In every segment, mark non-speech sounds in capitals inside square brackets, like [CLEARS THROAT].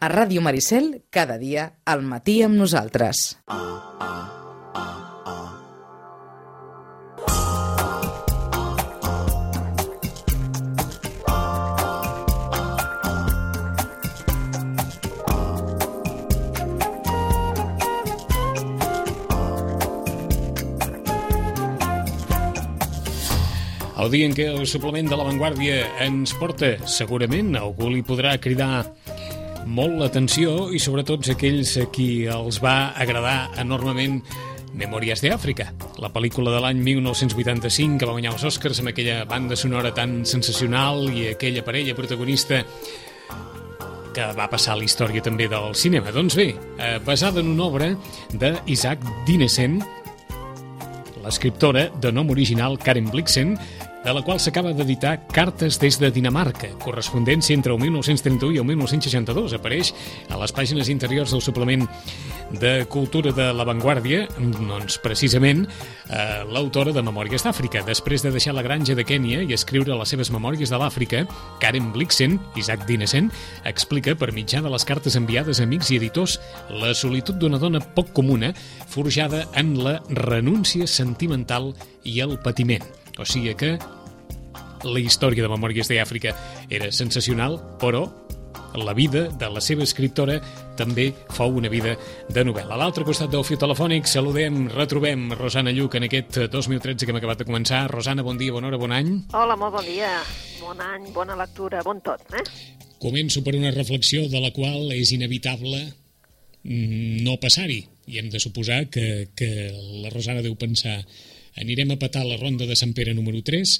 A Ràdio Maricel, cada dia, al matí amb nosaltres. El dia en què el suplement de l'avantguàrdia ens porta, segurament algú li podrà cridar molt l'atenció i sobretot aquells a qui els va agradar enormement Memòries d'Àfrica, la pel·lícula de l'any 1985 que va guanyar els Oscars amb aquella banda sonora tan sensacional i aquella parella protagonista que va passar a la història també del cinema. Doncs bé, eh, basada en una obra d'Isaac Dinesen, l'escriptora de nom original Karen Blixen, de la qual s'acaba d'editar Cartes des de Dinamarca, correspondència entre el 1931 i el 1962. Apareix a les pàgines interiors del suplement de Cultura de l'Avantguàrdia, doncs precisament eh, l'autora de Memòries d'Àfrica. Després de deixar la granja de Kènia i escriure les seves memòries de l'Àfrica, Karen Blixen, Isaac Dinesen, explica per mitjà de les cartes enviades a amics i editors la solitud d'una dona poc comuna, forjada en la renúncia sentimental i el patiment. O sigui que la història de Memòries d'Àfrica era sensacional, però la vida de la seva escriptora també fou una vida de novel·la. A l'altre costat del fiu telefònic saludem, retrobem Rosana Lluc en aquest 2013 que hem acabat de començar. Rosana, bon dia, bona hora, bon any. Hola, molt bon dia. Bon any, bona lectura, bon tot, eh? Començo per una reflexió de la qual és inevitable no passar-hi. I hem de suposar que, que la Rosana deu pensar anirem a petar la ronda de Sant Pere número 3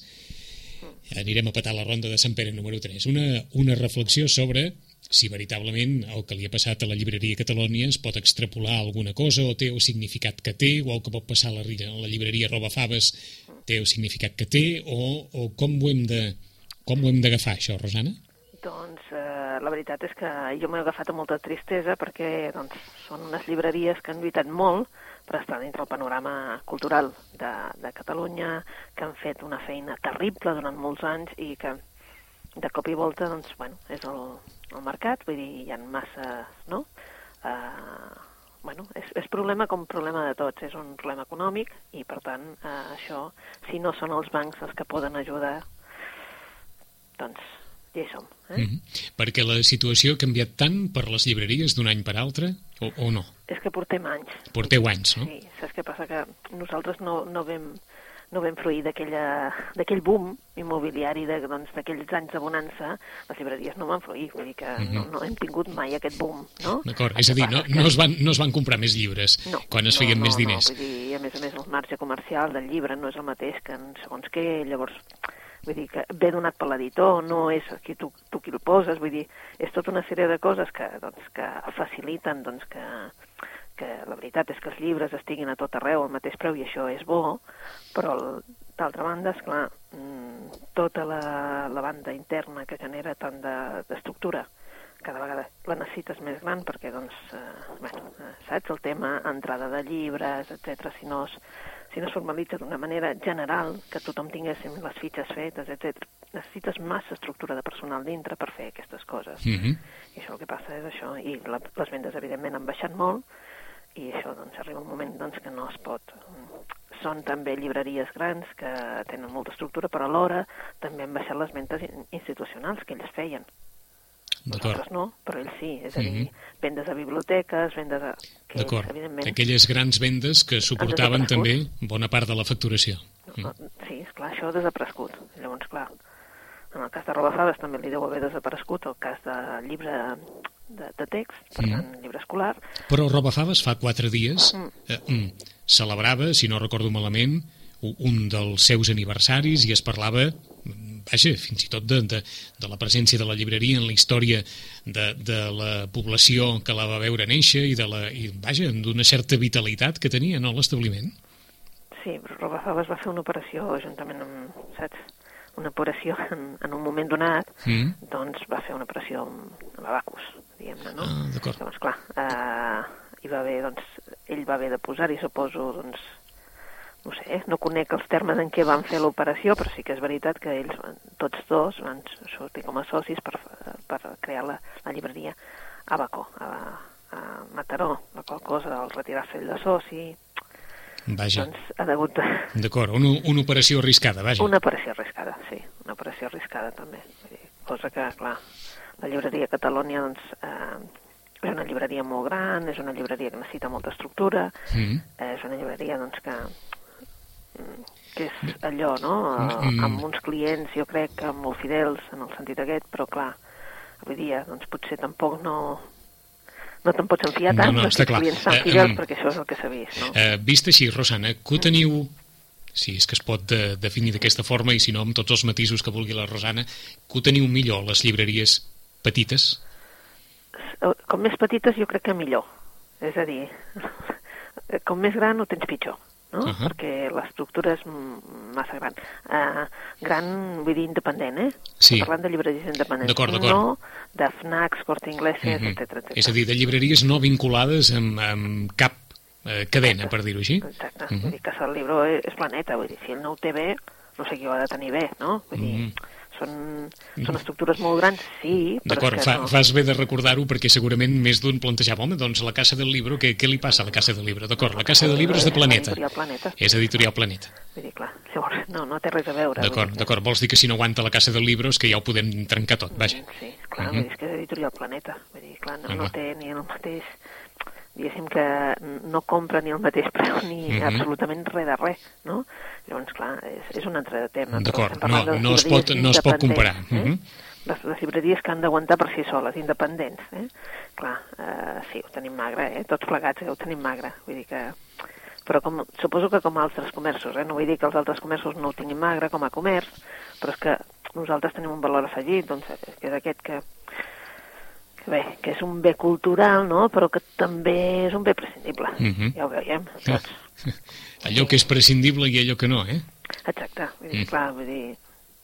anirem a petar la ronda de Sant Pere número 3 una, una reflexió sobre si veritablement el que li ha passat a la llibreria Catalònia es pot extrapolar alguna cosa o té el significat que té o el que pot passar a la, a la llibreria Roba Faves té el significat que té o, o com ho hem de com ho hem d'agafar això, Rosana? Doncs eh, la veritat és que jo m'he agafat amb molta tristesa perquè doncs, són unes llibreries que han lluitat molt per estar dintre el panorama cultural de, de Catalunya, que han fet una feina terrible durant molts anys i que de cop i volta, doncs, bueno, és el, el mercat, vull dir, hi ha massa, no? Uh, bueno, és, és problema com problema de tots, és un problema econòmic i, per tant, uh, això, si no són els bancs els que poden ajudar, doncs hi som. Eh? Mm -hmm. Perquè la situació ha canviat tant per les llibreries d'un any per altre, o, o no? És que portem anys. Porteu anys, no? Sí, saps què passa? Que nosaltres no, no vam no vam fruir d'aquell boom immobiliari doncs, d'aquells doncs, anys de bonança, les llibreries no van fruir, vull dir que mm -hmm. no, no hem tingut mai aquest boom, no? D'acord, és a dir, no, no, es van, no es van comprar més llibres no, quan es feien no, més diners. No, vull dir, a més a més el marge comercial del llibre no és el mateix que en segons què, llavors vull dir que ve donat per l'editor, no és aquí tu, tu qui el poses, vull dir, és tota una sèrie de coses que, doncs, que faciliten doncs, que, que la veritat és que els llibres estiguin a tot arreu al mateix preu i això és bo, però d'altra banda, és clar, tota la, la banda interna que genera tant d'estructura de, cada vegada la necessites més gran perquè, doncs, eh, bueno, saps, el tema entrada de llibres, etc. si no es, si no es formalitza d'una manera general, que tothom tinguéssim les fitxes fetes, etc. Necessites massa estructura de personal dintre per fer aquestes coses. Mm -hmm. I això el que passa és això. I la, les vendes, evidentment, han baixat molt i això, doncs, arriba un moment doncs, que no es pot... Són també llibreries grans que tenen molta estructura, però alhora també han baixat les vendes institucionals que ells feien. Nosaltres no, però ells sí, és a dir, mm -hmm. vendes a biblioteques, vendes a... D'acord, aquelles grans vendes que suportaven també bona part de la facturació. No, mm. Sí, esclar, això ha desaparegut. Llavors, clar, en el cas de Robafades també li deu haver desaparegut el cas de llibre de, de text, per mm. tant, llibre escolar. Però Robafaves fa quatre dies mm. eh, mm, celebrava, si no recordo malament, un dels seus aniversaris i es parlava vaja, fins i tot de, de, de la presència de la llibreria en la història de, de la població que la va veure néixer i, de la, i vaja, d'una certa vitalitat que tenia no, l'establiment. Sí, Robafabas va fer una operació juntament amb, saps, una operació en, en un moment donat, mm. doncs va fer una operació amb, amb Abacus, diguem-ne, no? Ah, d'acord. Llavors, clar, eh, hi va haver, doncs, ell va haver de posar-hi, suposo, doncs, no sé, no conec els termes en què van fer l'operació, però sí que és veritat que ells, tots dos, van sortir com a socis per, per crear la, la llibreria. a Bacó, a, a Mataró, la qual cosa, al retirar-se ell de soci, Vaja, doncs ha degut de... d'acord, una, una operació arriscada, vaja. Una operació arriscada, sí, una operació arriscada també. Cosa que, clar, la llibreria Catalònia, doncs, eh, és una llibreria molt gran, és una llibreria que necessita molta estructura, Mm. eh, és una llibreria, doncs, que, que és allò, no?, Mm. eh, amb uns clients, jo crec, que molt fidels en el sentit aquest, però, clar, avui dia, doncs, potser tampoc no, no te'n pots enfiar No, tant no, d'aquests està clar. clients tan Eh, fidels, em- perquè això és el que s'ha vist, no? Eh, vist així, Rosana, que ho teniu, si és que es pot de, definir d'aquesta forma, i si no, amb tots els matisos que vulgui la Rosana, que ho teniu millor, les llibreries petites? Eh, com més petites jo crec que millor. És a dir, com més gran ho tens pitjor, no? Ahà. Perquè l'estructura és massa gran. Uh, gran, vull dir, independent, eh? Sí. Parlant de llibreries independents. D'acord, d'acord. No de FNACs, Corte Ingleses, Mhm. etc etc. És a dir, de llibreries no vinculades amb, amb cap eh, cadena, per dir-ho així? Exacte. Mhm. Vull dir, Casa del Libro és, planeta, vull dir, si ell no ho té bé, no sé qui ho ha de tenir bé, no? Vull dir, Mhm. Són, són estructures molt grans, sí, però D'acord, és fa, no. fas bé de recordar-ho perquè segurament més d'un plantejava, home, doncs la Casa del Libro, què, què li passa a la Casa del Libro? D'acord, la Casa del Libro és de Planeta. Editorial Planeta. És editorial Planeta. Vull dir, clar, llavors no, no té res a veure. D'acord, d'acord. Vols dir que si no aguanta la Casa del Libro és que ja ho podem trencar tot, vaja. Sí, clar, Mhm. vull dir, és que és editorial Planeta. Vull dir, clar, no, no té ni el mateix... Diguéssim que no compra ni el mateix preu ni Mhm. absolutament res de res, no? Llavors, clar, és, és un altre tema. D'acord, no- no es pot- no es pot comparar. Eh? Mhm. les, les llibreries que han d'aguantar per si soles, independents. Eh? Clar, eh, sí, ho tenim magre, eh? tots plegats eh? ho tenim magre. Vull dir que... Però com, suposo que com altres comerços, eh? no vull dir que els altres comerços no ho tinguin magre com a comerç, però és que nosaltres tenim un valor afegit, doncs, que és aquest que, que bé, que és un bé cultural, no? però que també és un bé prescindible. Mhm. Ja ho veiem, saps? [LAUGHS] Allò que és prescindible i allò que no, eh? Exacte, vull dir, Mm. clar, vull dir,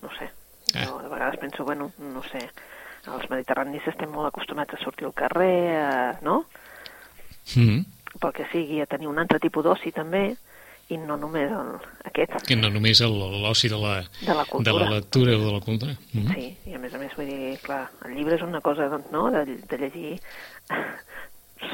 no sé, Ah. jo de vegades penso, bueno, no sé, els mediterranis estem molt acostumats a sortir al carrer, a, no?, Mm. pel que sigui, a tenir un altre tipus d'oci també, i no només el, aquest, Que no només el- l'oci de la, de la de la lectura o de la cultura. Mm. Sí, i a més a més, vull dir, clar, el llibre és una cosa, doncs, no?, de, de llegir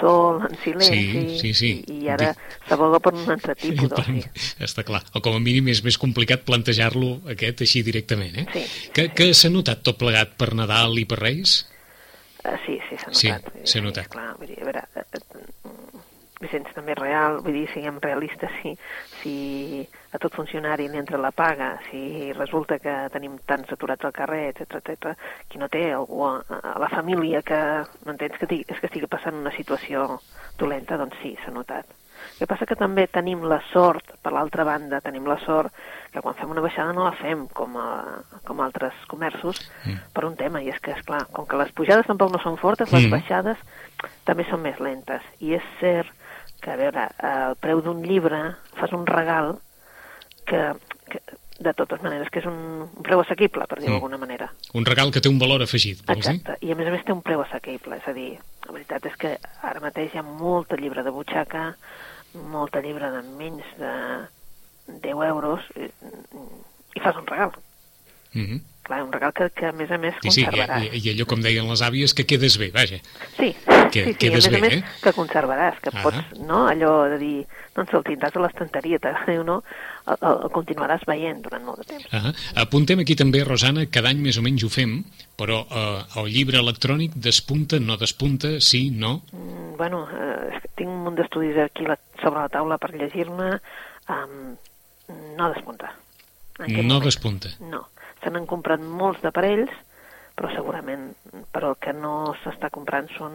sol, en silenci, Sí, sí, sí. i, ara s'aboga per un altre tipus d'oci. Està clar. O com a mínim és més complicat plantejar-lo aquest així directament, eh? Sí. Que, que s'ha notat tot plegat per Nadal i per Reis? Uh, sí, sí, s'ha Sí, notat. Dir, s'ha notat. Clar, vull dir, a veure, Vicenç també real, vull dir, siguem realistes, si, si a tot funcionari li entra la paga, si resulta que tenim tants aturats al carrer, etc etc, qui no té algú a, a la família que, m'entens, que, és que estigui passant una situació dolenta, doncs sí, s'ha notat. El que passa que també tenim la sort, per l'altra banda, tenim la sort que quan fem una baixada no la fem com, a, com altres comerços Mm. per un tema, i és que, és clar, com que les pujades tampoc no són fortes, les Mm. baixades també són més lentes. I és cert que, a veure, el preu d'un llibre fas un regal que, que de totes maneres, que és un, un preu assequible, per dir-ho Mm. d'alguna manera. Un regal que té un valor afegit, vols dir? Exacte, i a més a més té un preu assequible, és a dir, la veritat és que ara mateix hi ha molta llibre de butxaca, molta llibre de menys de 10 euros, i, i fas un regal. Mm -hmm. Clar, un regal que, que a més a més Sí, sí, i, conservaràs. i, i allò, com deien les àvies, que quedes bé, vaja. Sí, Que- sí, sí, quedes a més bé, a més eh? que conservaràs, que Ah. pots, no?, allò de dir, doncs [LAUGHS] el tindràs a l'estanteria, o no, el, el, continuaràs veient durant molt de temps. Ah, apuntem aquí també, Rosana, cada any més o menys ho fem, però eh, el llibre electrònic despunta, no despunta, sí, no? Mm, bueno, eh, tinc un munt d'estudis aquí la, sobre la taula per llegir-me, um, no despunta. No moment. despunta. No. Se n'han comprat molts d'aparells, però segurament però el que no s'està comprant són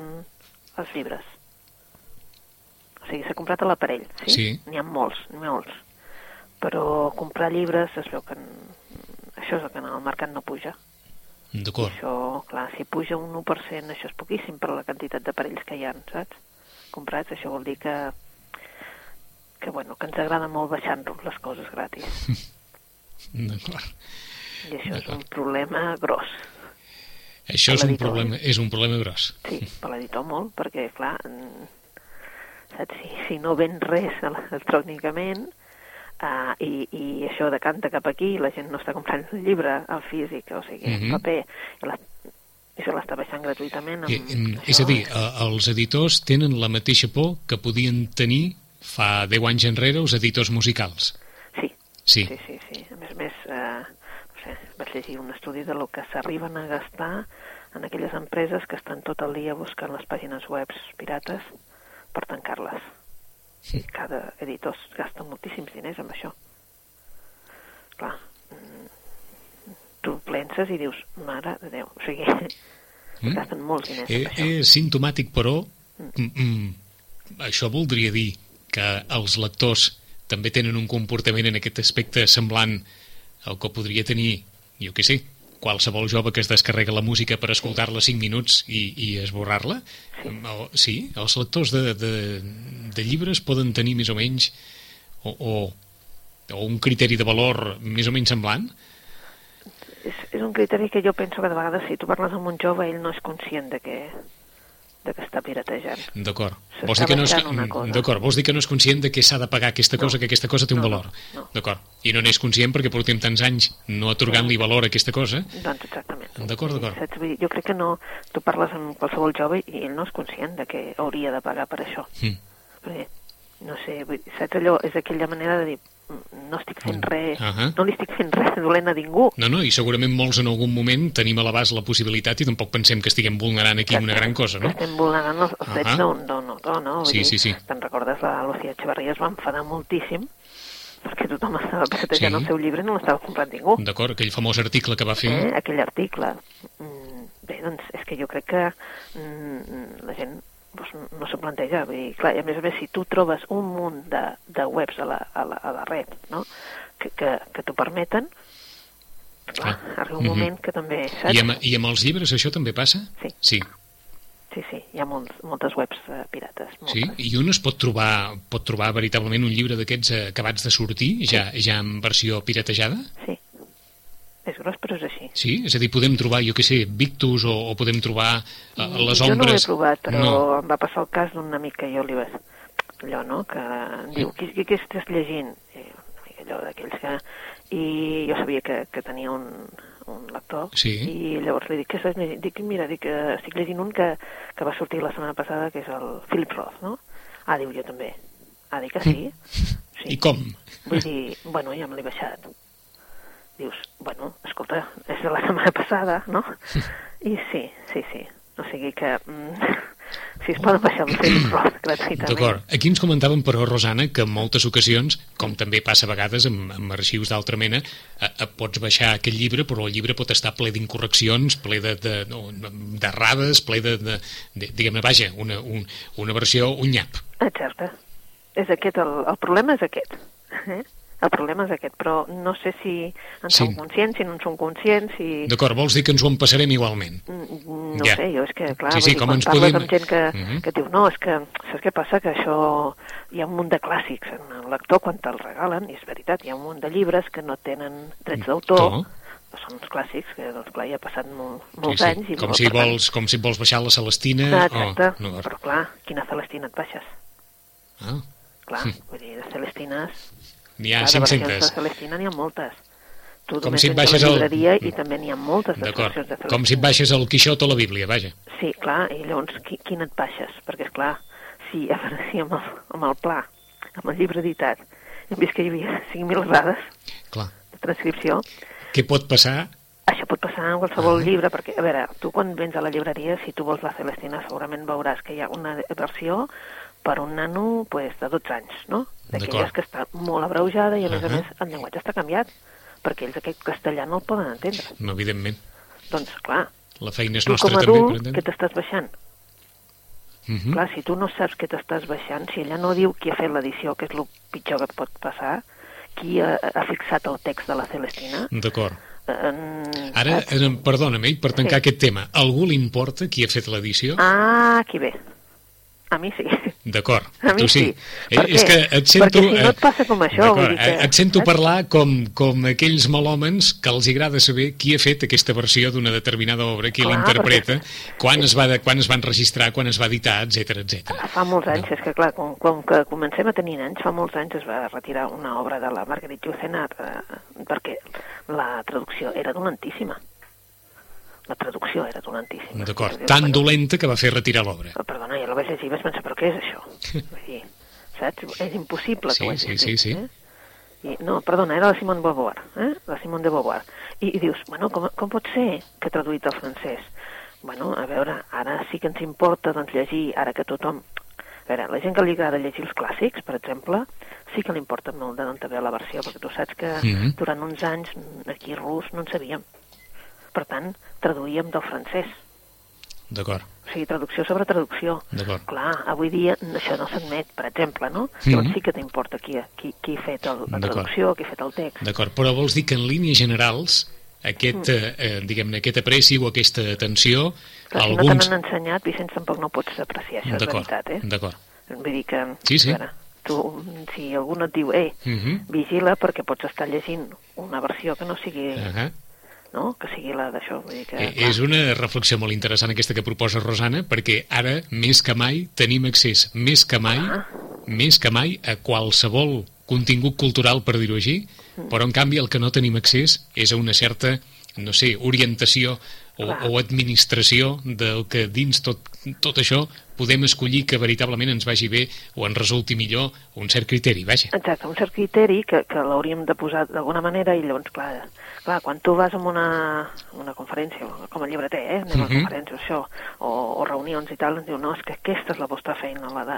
els llibres. O sigui, s'ha comprat l'aparell, sí? Sí. N'hi ha molts, molts. Però comprar llibres es veu que això és el que en el mercat no puja. D'acord. Això, clar, si puja un 1%, això és poquíssim per la quantitat d'aparells que hi ha, saps? Comprats, això vol dir que, que, bueno, que ens agrada molt baixar-nos les coses gratis. [LAUGHS] D'acord. I això és un problema gros. Això és un, problema, és un problema gros. Sí, per l'editor molt, perquè, clar, mm, saps, si, si no ven res electrònicament uh, i, i això decanta cap aquí, la gent no està comprant el llibre, el físic, o sigui, el Mhm. paper, i la, se l'està baixant gratuïtament. Amb I, això. és a dir, eh, els editors tenen la mateixa por que podien tenir fa 10 anys enrere els editors musicals. Sí, Sí. sí, sí. sí. A més a més, eh, sé, vaig llegir un estudi de lo que s'arriben a gastar en aquelles empreses que estan tot el dia buscant les pàgines web pirates per tancar-les. Sí. Cada editor gasta moltíssims diners amb això. Clar, mm, tu penses i dius, mare de Déu, o sigui, [LAUGHS] Mm. gasten molts diners Eh, amb això. és simptomàtic, però, mm, mm, això voldria dir que els lectors també tenen un comportament en aquest aspecte semblant al que podria tenir, jo què sé, qualsevol jove que es descarrega la música per escoltar-la 5 minuts i, i esborrar-la? Sí, els lectors de, de, de llibres poden tenir més o menys o, o, o un criteri de valor més o menys semblant? És, és un criteri que jo penso que de vegades si tu parles amb un jove ell no és conscient de que, de que està piratejant. D'acord. Vols dir que no és d'acord, vols dir que no és conscient de que s'ha de pagar aquesta cosa, No. que aquesta cosa té un No, valor. no, no. D'acord. I no n'és conscient perquè portem tants anys no atorgant-li valor a aquesta cosa. Doncs exactament. D'acord, d'acord. Saps? Jo crec que no... Tu parles amb qualsevol jove i ell no és conscient de que hauria de pagar per això. Mm. Perquè, no sé, vull saps allò? És aquella manera de dir "Mm, no estic fent Mm. res, Ahà. no li estic fent res dolent a ningú. No, no, i segurament molts en algun moment tenim a l'abast la possibilitat i tampoc pensem que estiguem vulnerant aquí una gran cosa, no? Que estem vulnerant els, els drets Ahà. d'un d'un autor, no? Vull Sí, dir, sí, sí. Te'n recordes, la Lucía Echeverría es va enfadar moltíssim perquè tothom estava piratejant Sí. el seu llibre i no l'estava comprant ningú. D'acord, aquell famós article que va fer... eh, aquell article. Mm, bé, doncs és que jo crec que mm, la gent doncs, no s'ho planteja. Vull dir, clar, i a més a més, si tu trobes un munt de, de webs a la, a la, a la red no? que, que, que t'ho permeten, clar, Clar. arriba un moment que també, saps? I amb, I amb els llibres això també passa? Sí. Sí, Sí, sí, hi ha molts, moltes webs eh, pirates. Moltes. sí. I un es pot trobar, pot trobar veritablement un llibre d'aquests eh, acabats de sortir, ja, ja en versió piratejada? Sí. És gros, però és així. Sí? És a dir, podem trobar, jo què sé, Victus o, o podem trobar eh, les jo no ho he ombres... provat, però No. em va passar el cas d'un amic que jo li vaig... Allò, no?, que em diu, què, què, què estàs llegint? I una mica allò d'aquells que... I jo sabia que, que tenia un, un lector, Sí. i llavors li dic, què estàs llegint? Dic, mira, dic, eh, estic llegint un que, que va sortir la setmana passada, que és el Philip Roth, no? Ah, diu, jo també. Ah, dic que sí? Sí. [LAUGHS] I com? Vull dir, bueno, ja me l'he baixat. Dius, bueno, escolta, és de la setmana passada, no? I sí, sí, sí. O sigui que, mm, si es poden baixar el Philip Roth gratuïtament. D'acord. Aquí ens comentaven, però, Rosana, que en moltes ocasions, com també passa a vegades amb, amb arxius d'altra mena, eh, eh, pots baixar aquest llibre, però el llibre pot estar ple d'incorreccions, ple de, de, no, d'errades, ple de, de, de diguem-ne, vaja, una, un, una versió, un nyap. Exacte. És aquest, el, el problema és aquest. Eh? El problema és aquest, però no sé si en Sí. som conscients, si no en som conscients, si... D'acord, vols dir que ens ho empassarem igualment? Mm, No Ja. sé, jo és que, clar, Sí, sí, com quan ens parles podem- amb gent que, Mhm. que diu, no, és que, saps què passa? Que això, hi ha un munt de clàssics en el lector quan te'l regalen, i és veritat, hi ha un munt de llibres que no tenen drets d'autor, No. que són uns clàssics, que, doncs, clar, ja ha passat molt, molts Sí, sí. anys. I, Com, si tant- vols, com si vols baixar la Celestina... Ah, exacte, Oh, no, però clar, quina Celestina et baixes? ah, Clar, Hm. vull dir, de Celestines, n'hi ha clar, de versions 500. de Celestina n'hi ha moltes. Tu Com si et baixes llibreria i també n'hi ha moltes de Celestina. com si et baixes el Quixot o la Bíblia, vaja. Sí, clar, i llavors qui, quin et baixes? Perquè, és clar, si, a veure, si amb, el, amb el pla, amb el llibre editat, hem vist que hi havia 5.000 errades Clar. de transcripció, Què pot passar? això pot passar en qualsevol Ah. llibre, perquè, a veure, tu quan vens a la llibreria, si tu vols la Celestina, segurament veuràs que hi ha una versió per un nano pues, de 12 anys, no? D'aquelles que està molt abreujada i, a més a Ahà. més, el llenguatge està canviat, perquè ells aquest castellà no el poden entendre. No, evidentment. Doncs, clar, La feina és tu nostra com a adult, què t'estàs baixant? Mhm. Clar, si tu no saps què t'estàs baixant, si ella no diu qui ha fet l'edició, que és el pitjor que et pot passar, qui ha, ha fixat el text de la Celestina... D'acord. Eh, Ara, ara, perdona'm, eh, per tancar Sí. aquest tema, algú li importa qui ha fet l'edició? Ah, aquí ve. A mi sí. D'acord, tu sí. sí. Eh, Per és que et sento... Perquè si no eh, et passa com això, vull dir que- eh, Et sento parlar com, com aquells malhòmens que els agrada saber qui ha fet aquesta versió d'una determinada obra, qui Clar, l'interpreta, perquè- quan, es va, de- quan es van registrar, quan es va editar, etc etc. Fa molts anys, és que clar, com, com que comencem a tenir anys, fa molts anys es va retirar una obra de la Marguerite Yourcenar eh, perquè la traducció era dolentíssima. La traducció era dolentíssima. D'acord, tan dolenta que va fer retirar l'obra. oh, Perdona, jo la vaig llegir i vaig pensar, però què és això? [LAUGHS] Vull dir, saps? És impossible Sí, que ho hagi sí, escrit, sí, sí. Eh? I, no, perdona, era la Simone de Beauvoir, eh? la Simone de Beauvoir. I, i dius, bueno, com, com pot ser que ha traduït al francès? Bueno, a veure, ara sí que ens importa doncs, llegir, ara que tothom... A veure, la gent que li agrada llegir els clàssics, per exemple, sí que li importa molt de d'on ve la versió, perquè tu saps que Mhm. durant uns anys mm, aquí rus no en sabíem. Per tant, traduïem del francès. D'acord, O sigui, traducció sobre traducció. D'acord. Clar, avui dia això no s'admet, per exemple, no? Mhm. Llavors sí que t'importa qui, qui, qui ha fet el, la traducció, qui ha fet el text. d'acord. Però vols dir que en línies generals aquest, eh, eh, diguem-ne, aquest apreci o aquesta atenció, Clar, si no alguns... te n'han ensenyat, Vicenç, tampoc no pots apreciar, això és veritat, eh? d'acord. Vull dir que, Sí, sí. veure, tu, si algú no et diu, eh, Mhm. vigila perquè pots estar llegint una versió que no sigui, Ahà. No?, que sigui la d'això. Que, Eh, És una reflexió molt interessant aquesta que proposa Rosana, perquè ara, més que mai, tenim accés, més que mai, Ah. més que mai, a qualsevol contingut cultural, per dir-ho així, Mm. però en canvi el que no tenim accés és a una certa, no sé, orientació o, Clar. o administració del que dins tot, tot això podem escollir que veritablement ens vagi bé o ens resulti millor un cert criteri, vaja. Exacte, un cert criteri que, que l'hauríem de posar d'alguna manera i llavors, clar, clar, quan tu vas a una, una conferència, com a llibreter, eh, anem a Mhm. conferències, això, o, o reunions i tal, ens diu, no, és que aquesta és la vostra feina, la de,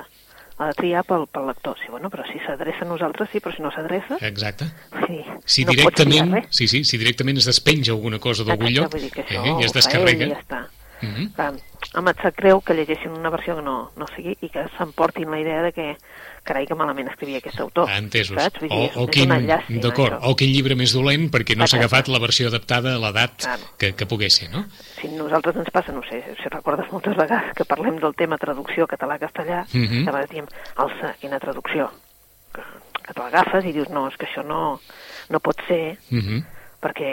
la de triar pel, pel lector. Sí, bueno, però si s'adreça a nosaltres, sí, però si no s'adreça, Exacte. sí, Si no pots triar directament, res. sí, sí, si directament es despenja alguna cosa d'algun lloc dir que això eh, i es descarrega, ell ja està. Mhm. Clar, home, et sap greu que llegessin una versió que no, no sigui i que s'emportin la idea de que, carai, que malament escrivia aquest autor. Entesos. Saps? Vull O, dir, o és quin, llàstima, d'acord, o quin llibre més dolent perquè no s'ha agafat la versió adaptada a l'edat Claro. que, que pogués ser, no? Si nosaltres ens passa, no sé, si recordes moltes vegades que parlem del tema traducció català-castellà, Mhm. que a vegades diem, alça, quina traducció? Que, que te l'agafes i dius, no, és que això no, no pot ser Uh -huh. Perquè,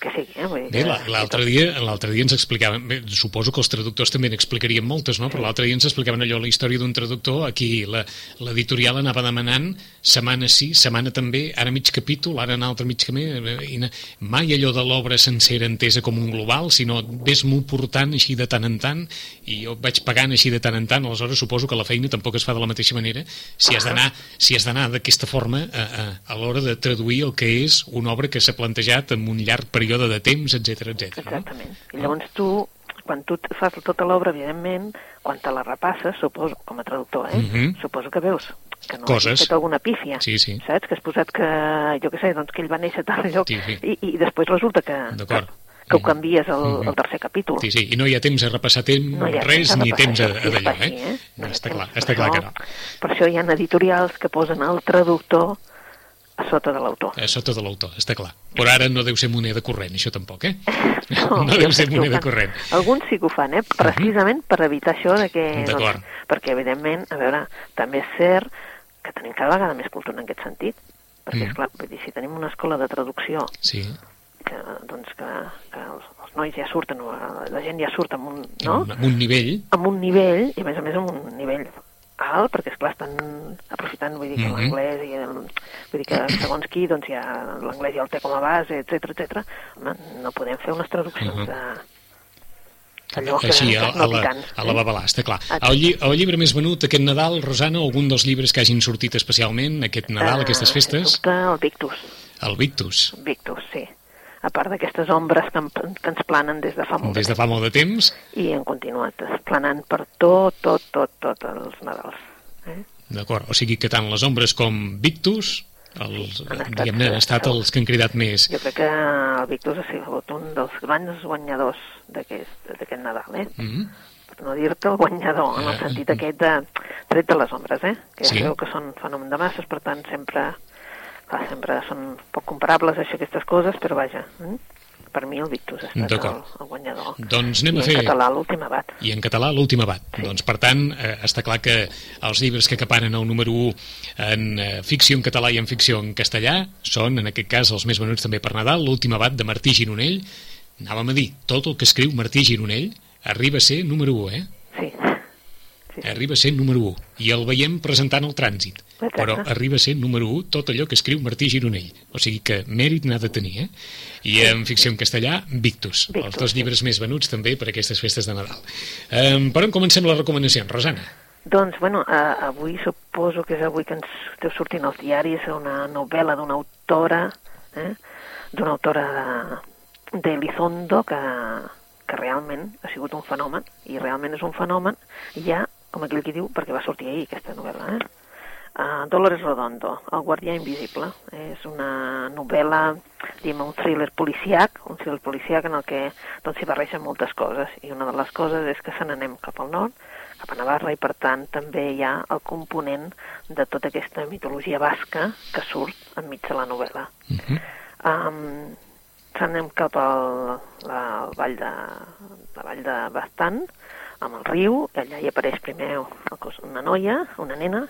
que sigui, eh? Vull dir Bé, l'altre dia, l'altre dia ens explicaven, bé, suposo que els traductors també n'explicarien moltes, no? però l'altre dia ens explicaven allò, la història d'un traductor, aquí la- l'editorial anava demanant setmana sí, setmana també, ara mig capítol, ara un altre mig camí, i na- mai allò de l'obra sencera entesa com un global, sinó ves-m'ho portant així de tant en tant, i jo vaig pagant així de tant en tant, aleshores suposo que la feina tampoc es fa de la mateixa manera, si has d'anar si has d'anar d'aquesta forma a, a, a l'hora de traduir el que és una obra que s'ha plantejat en un llarg període de temps, etc etc. no? Exactament. I llavors tu, quan tu fas tota l'obra, evidentment, quan te la repasses, suposo, com a traductor, eh? Mhm. Suposo que veus que no Coses. has fet alguna pífia, Sí, sí. saps? Que has posat que, jo què sé, doncs que ell va néixer a tal lloc Sí, sí. I, i després resulta que, que, ho canvies al, Mhm. al tercer capítol. Sí, sí, i no hi ha temps a repassar temps, No hi ha res, temps ni temps a, a d'allò, eh? eh? No ha està clar, està clar que no. Per això hi ha editorials que posen el traductor a sota de l'autor. A sota de l'autor, està clar. Però ara no deu ser moneda corrent, això tampoc, eh? [LAUGHS] No, jo deu ser moneda corrent. Alguns sí que ho fan, eh? precisament per evitar això de que... D'acord. Doncs, perquè, evidentment, a veure, també és cert que tenim cada vegada més cultura en aquest sentit. Perquè, Mm. esclar, vull dir, si tenim una escola de traducció Sí, que, doncs, que, que els, els nois ja surten, la gent ja surt amb un, no? amb un nivell, amb un nivell, i a més a més amb un nivell alt, perquè esclar estan aprofitant, vull dir, que Mhm. l'anglès i el, vull dir que [CLEARS THROAT] segons qui, doncs ja l'anglès ja el té com a base, etc etc. Home, no podem fer unes traduccions Mhm. de allò que, així, que a, a, la, a la babalà, està clar. El, lli el llibre més venut aquest Nadal, Rosana, algun dels llibres que hagin sortit especialment aquest Nadal, Ah, aquestes festes? sens dubte, el Victus, El Victus. Victus, sí. A part d'aquestes ombres que, que ens planen des de fa molt Des de fa molt de temps, i han continuat planant per tot, tot, tot, tot els Nadals. Eh? d'acord, o sigui que tant les ombres com Victus, els, han estat- han estat els que han cridat més. Jo crec que el Victus ha sigut un dels grans guanyadors d'aquest Nadal, eh? Mm Per no dir-te el guanyador, en el Eh, sentit aquest de tret de les ombres, eh? Que ja Sí. sabeu que són fenomen de masses, per tant, sempre, clar, sempre són poc comparables, això, aquestes coses, però vaja, eh? per mi el Victus ha estat el, el guanyador. Doncs anem I a fer... en català l'últim abat. I en català l'últim abat. Sí. Doncs, per tant, eh, està clar que els llibres que acaparen el número 1 en eh, ficció en català i en ficció en castellà són, en aquest cas, els més venuts també per Nadal, l'últim abat de Martí Gironell. Anàvem a dir, tot el que escriu Martí Gironell arriba a ser número 1, eh? Sí. sí. Arriba a ser número 1 i el veiem presentant el trànsit. Exacte. Però arriba a ser número 1 tot allò que escriu Martí Gironell. O sigui que mèrit n'ha de tenir, eh? I en ficció en castellà, Victus. Victus, els dos sí. llibres més venuts també per aquestes festes de Nadal. Um, per on comencem les recomanacions, Rosana? Doncs, bueno, eh, avui suposo que és avui que ens deu sortint als diaris una novel·la d'una autora, eh? d'una autora de, de Elizondo que, que realment ha sigut un fenomen, i realment és un fenomen, ja, com aquell que diu, perquè va sortir ahir aquesta novel·la, eh? Uh, Dolores Redondo, El guardià invisible. És una novel·la, diguem, un thriller policiac, un thriller policiac en el que doncs, s'hi barregen moltes coses, i una de les coses és que se n'anem cap al nord, cap a Navarra, i per tant també hi ha el component de tota aquesta mitologia basca que surt enmig de la novel·la. Uh -huh. Um, anem cap al la, al vall de, la vall de Bastant, amb el riu, allà hi apareix primer una noia, una nena,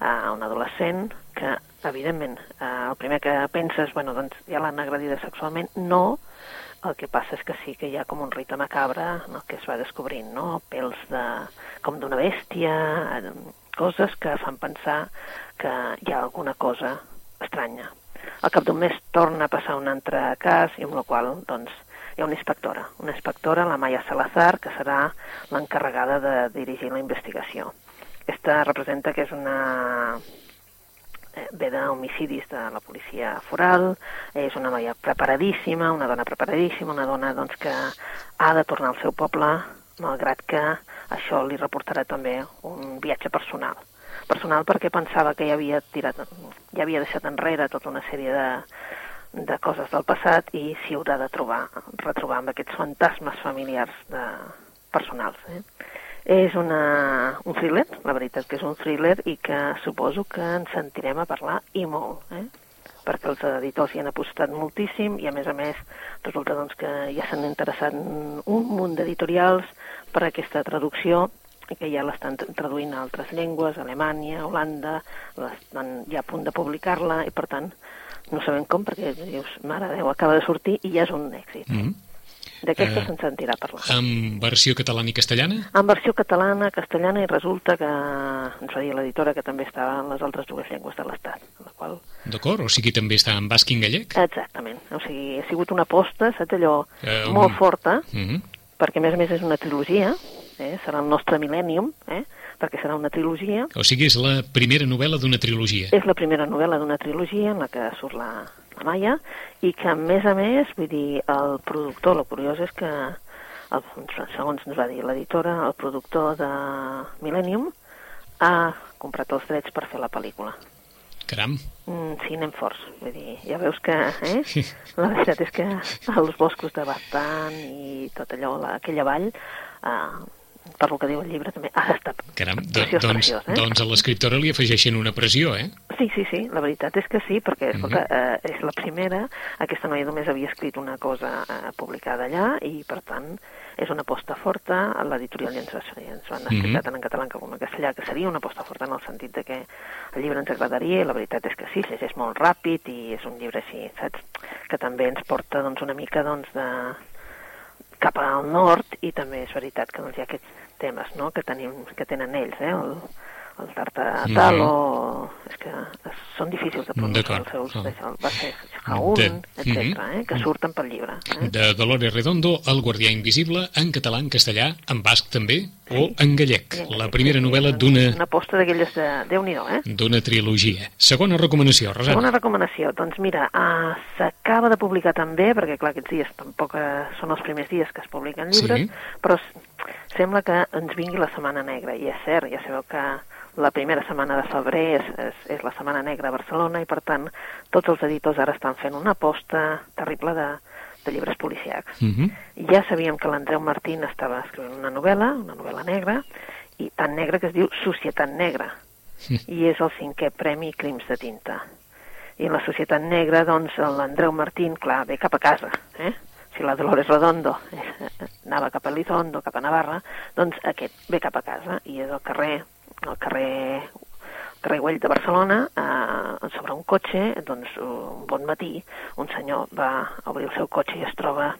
uh, un adolescent, que, evidentment, uh, el primer que penses, bueno, doncs ja l'han agredida sexualment, no, el que passa és que sí que hi ha com un rite macabre en el que es va descobrint, no? Pels de, com d'una bèstia, eh, coses que fan pensar que hi ha alguna cosa estranya. Al cap d'un mes torna a passar un altre cas i amb la qual doncs, hi ha una inspectora, una inspectora, la Maya Salazar, que serà l'encarregada de dirigir la investigació. Aquesta representa que és una eh, ve d'homicidis de la policia foral, és una noia preparadíssima, una dona preparadíssima, una dona doncs, que ha de tornar al seu poble, malgrat que això li reportarà també un viatge personal. Personal perquè pensava que ja havia, tirat, ja havia deixat enrere tota una sèrie de, de coses del passat i s'hi haurà de trobar, retrobar amb aquests fantasmes familiars de, personals. Eh? És una, un thriller, la veritat que és un thriller i que suposo que ens sentirem a parlar i molt, eh? perquè els editors hi han apostat moltíssim i a més a més resulta doncs, que ja s'han interessat un munt d'editorials per a aquesta traducció que ja l'estan traduint a altres llengües, Alemanya, Holanda, estan ja a punt de publicar-la i per tant no sabem com perquè dius, mare Déu, acaba de sortir i ja és un èxit. Mm -hmm. D'aquesta Eh, se'n sentirà parlar. En versió catalana i castellana? En versió catalana, castellana, i resulta que ens va dir l'editora que també estava en les altres dues llengües de l'Estat, la qual... D'acord, o sigui també està en basc i en gallec? Exactament. O sigui, ha sigut una aposta, saps allò, Eh, molt un- forta, Mm -hmm. perquè a més a més és una trilogia, eh? serà el nostre millennium, eh? perquè serà una trilogia. O sigui, és la primera novel·la d'una trilogia. És la primera novel·la d'una trilogia en la que surt la, la Maia i que, a més a més, vull dir, el productor, el curiós és que, el, segons ens va dir l'editora, el productor de Millennium ha comprat els drets per fer la pel·lícula. Caram. Mm, sí, anem forts. Vull dir, ja veus que, eh? La veritat és que els boscos de Bastant i tot allò, la, aquella vall, eh, per lo que diu el llibre, també ha d'estar Caram, do, preciós, doncs, preciós, eh? doncs a l'escriptora li afegeixen una pressió, eh? Sí, sí, sí, la veritat és que sí, perquè, Mhm. escolta, eh, és la primera, aquesta noia només havia escrit una cosa eh, publicada allà i, per tant, és una aposta forta, a l'editorial ja ens, va- ja ens van explicar Mhm. tant en català com en castellà que seria una aposta forta en el sentit de que el llibre ens agradaria i la veritat és que sí, llegeix molt ràpid i és un llibre així, saps? Que també ens porta doncs, una mica doncs, de, cap al nord i també és veritat que doncs, hi ha aquests temes no? que, tenim, que tenen ells, eh? el, el tartatal Mhm. o... És que són difícils de pronunciar D'acord. els seus... Ah. Això, va ser Jaún, De- etc., Mhm. eh? que surten pel llibre. Eh? De Dolores Redondo, El guardià invisible, en català, en castellà, en basc també, o Sí. en gallec. En La primera sí, novel·la Una d'una aposta d'aquelles de... Déu-n'hi-do, eh? d'una trilogia. Segona recomanació, Rosana. Segona recomanació, doncs mira, uh, s'acaba de publicar també, perquè clar, aquests dies tampoc uh, són els primers dies que es publiquen llibres, Sí. però sembla que ens vingui la Setmana Negra, i és cert, ja sabeu que la primera setmana de febrer és, és, és la Setmana Negra a Barcelona, i per tant tots els editors ara estan fent una aposta terrible de, de llibres policiacs. Mhm. Ja sabíem que l'Andreu Martín estava escrivint una novel·la, una novel·la negra, i tan negra que es diu Societat Negra, i és el cinquè Premi Crims de Tinta. I en la Societat Negra, doncs, l'Andreu Martín, clar, ve cap a casa, eh? Si la Dolores Redondo [LAUGHS] anava cap a Lizondo, cap a Navarra, doncs aquest ve cap a casa, i és el carrer, el carrer carrer Güell de Barcelona, eh, sobre un cotxe, doncs un bon matí, un senyor va obrir el seu cotxe i es troba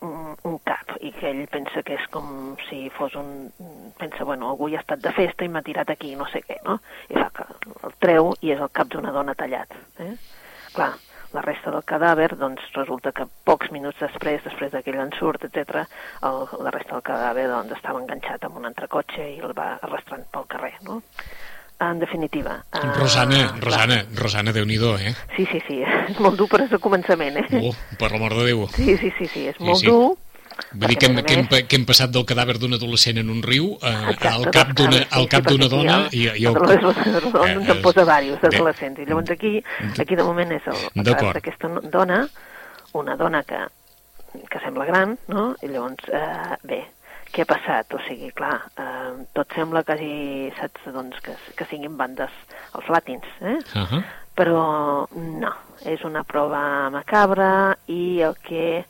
un, un cap i que ell pensa que és com si fos un... pensa, bueno, algú hi ha estat de festa i m'ha tirat aquí, no sé què, no? I fa que el treu i és el cap d'una dona tallat. Eh? Clar, la resta del cadàver, doncs resulta que pocs minuts després, després d'aquell ensurt, etc, el, la resta del cadàver doncs, estava enganxat amb un altre cotxe i el va arrastrant pel carrer, no? En definitiva... Uh, Rosana, Rosana, clar. Rosana, déu nhi eh? Sí, sí, sí, [LAUGHS] és molt dur, però és el començament, eh? Oh, per l'amor de Déu. Sí, sí, sí, sí és molt sí, sí. dur, Vull dir que hem, que, hem, que hem passat del cadàver d'un adolescent en un riu eh, Exacte, al cap d'una sí, al cap d'una dona i, i el... Eh, eh, posa diversos adolescents i llavors aquí, aquí de moment és el, el cas d'aquesta dona una dona que, que sembla gran no? i llavors, eh, bé què ha passat? O sigui, clar, eh, tot sembla quasi, saps, doncs, que, que siguin bandes els latins, eh? Uh -huh. Però no, és una prova macabra i el que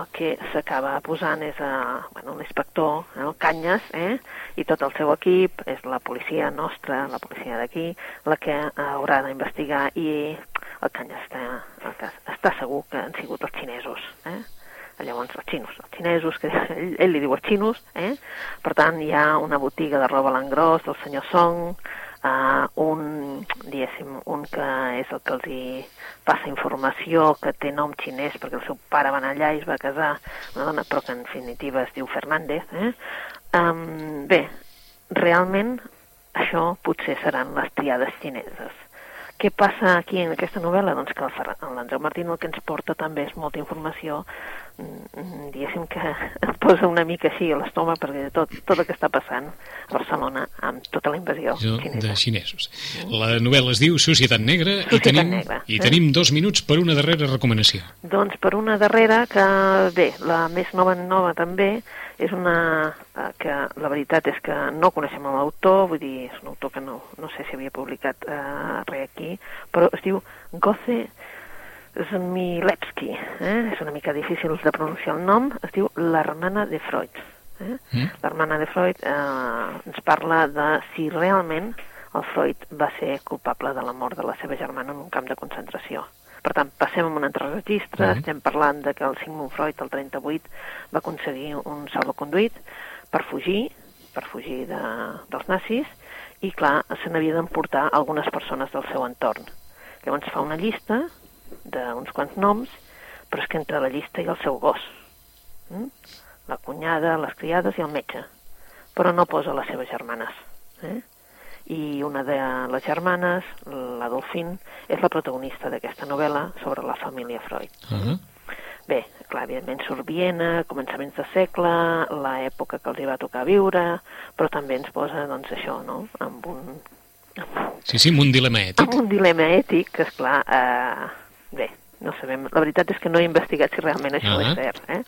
el que s'acaba posant és a, bueno, l'inspector, eh, el Canyes, eh, i tot el seu equip, és la policia nostra, la policia d'aquí, la que haurà d'investigar i el Canyes està, està segur que han sigut els xinesos, eh? llavors els xinos, els xinesos, que [LAUGHS] ell, ell li diu els xinos, eh? per tant hi ha una botiga de roba a l'engròs del senyor Song, uh, un, diguéssim, un que és el que els hi passa informació, que té nom xinès perquè el seu pare va anar allà i es va casar, una dona però que en definitiva es diu Fernández. Eh? Um, bé, realment això potser seran les triades xineses. Què passa aquí en aquesta novel·la? Doncs que l'Andreu Martín el que ens porta també és molta informació, mm, diguéssim que [LAUGHS] et posa una mica així a l'estómac perquè tot, tot el que està passant a Barcelona amb tota la invasió xinesa. de xinesos. La novel·la es diu Societat Negra Societat i tenim, Negra, i tenim dos minuts per una darrera recomanació. Doncs per una darrera que, bé, la més nova nova també, és una eh, que la veritat és que no coneixem l'autor, vull dir, és un autor que no, no sé si havia publicat eh, res aquí, però es diu Goze Zmilewski, eh? és una mica difícil de pronunciar el nom, es diu L'hermana de Freud. Eh? Mm. L'hermana de Freud eh, ens parla de si realment el Freud va ser culpable de la mort de la seva germana en un camp de concentració. Per tant, passem a un altre registre, uh -huh. estem parlant de que el Sigmund Freud, el 38, va aconseguir un salvoconduit per fugir, per fugir de, dels nazis, i clar, se n'havia d'emportar algunes persones del seu entorn. Llavors fa una llista d'uns quants noms, però és que entre la llista ha el seu gos, mm? la cunyada, les criades i el metge, però no posa les seves germanes. Eh? I una de les germanes, la Dolfin, és la protagonista d'aquesta novel·la sobre la família Freud. Uh -huh. Bé, clar, evidentment surt Viena, començaments de segle, l'època que els hi va tocar viure, però també ens posa, doncs, això, no?, amb un... Sí, sí, amb un dilema ètic. Amb un dilema ètic, que, esclar, eh, bé, no sabem, la veritat és que no he investigat si realment això uh -huh. és cert, eh?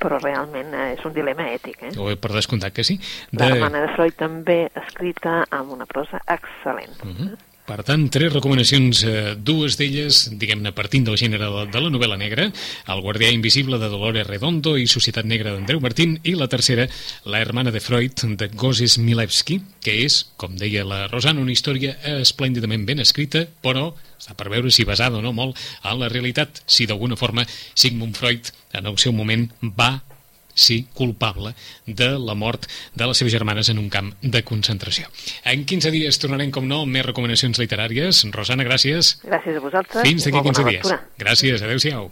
Però realment eh, és un dilema ètic. Eh? O per descomptat que sí. De... La Romana de Freud també escrita amb una prosa excel·lent. Uh -huh. Per tant, tres recomanacions, eh, dues d'elles, diguem-ne, partint del gènere de, de la novel·la negra, El guardià invisible de Dolores Redondo i Societat negra d'Andreu Martín, i la tercera, La hermana de Freud, de Gozes Milewski, que és, com deia la Rosana, una història esplèndidament ben escrita, però està per veure si basada o no molt en la realitat, si d'alguna forma Sigmund Freud en el seu moment va sí, culpable de la mort de les seves germanes en un camp de concentració. En 15 dies tornarem, com no, amb més recomanacions literàries. Rosana, gràcies. Gràcies a vosaltres. Fins d'aquí 15 dies. Gràcies, adeu-siau.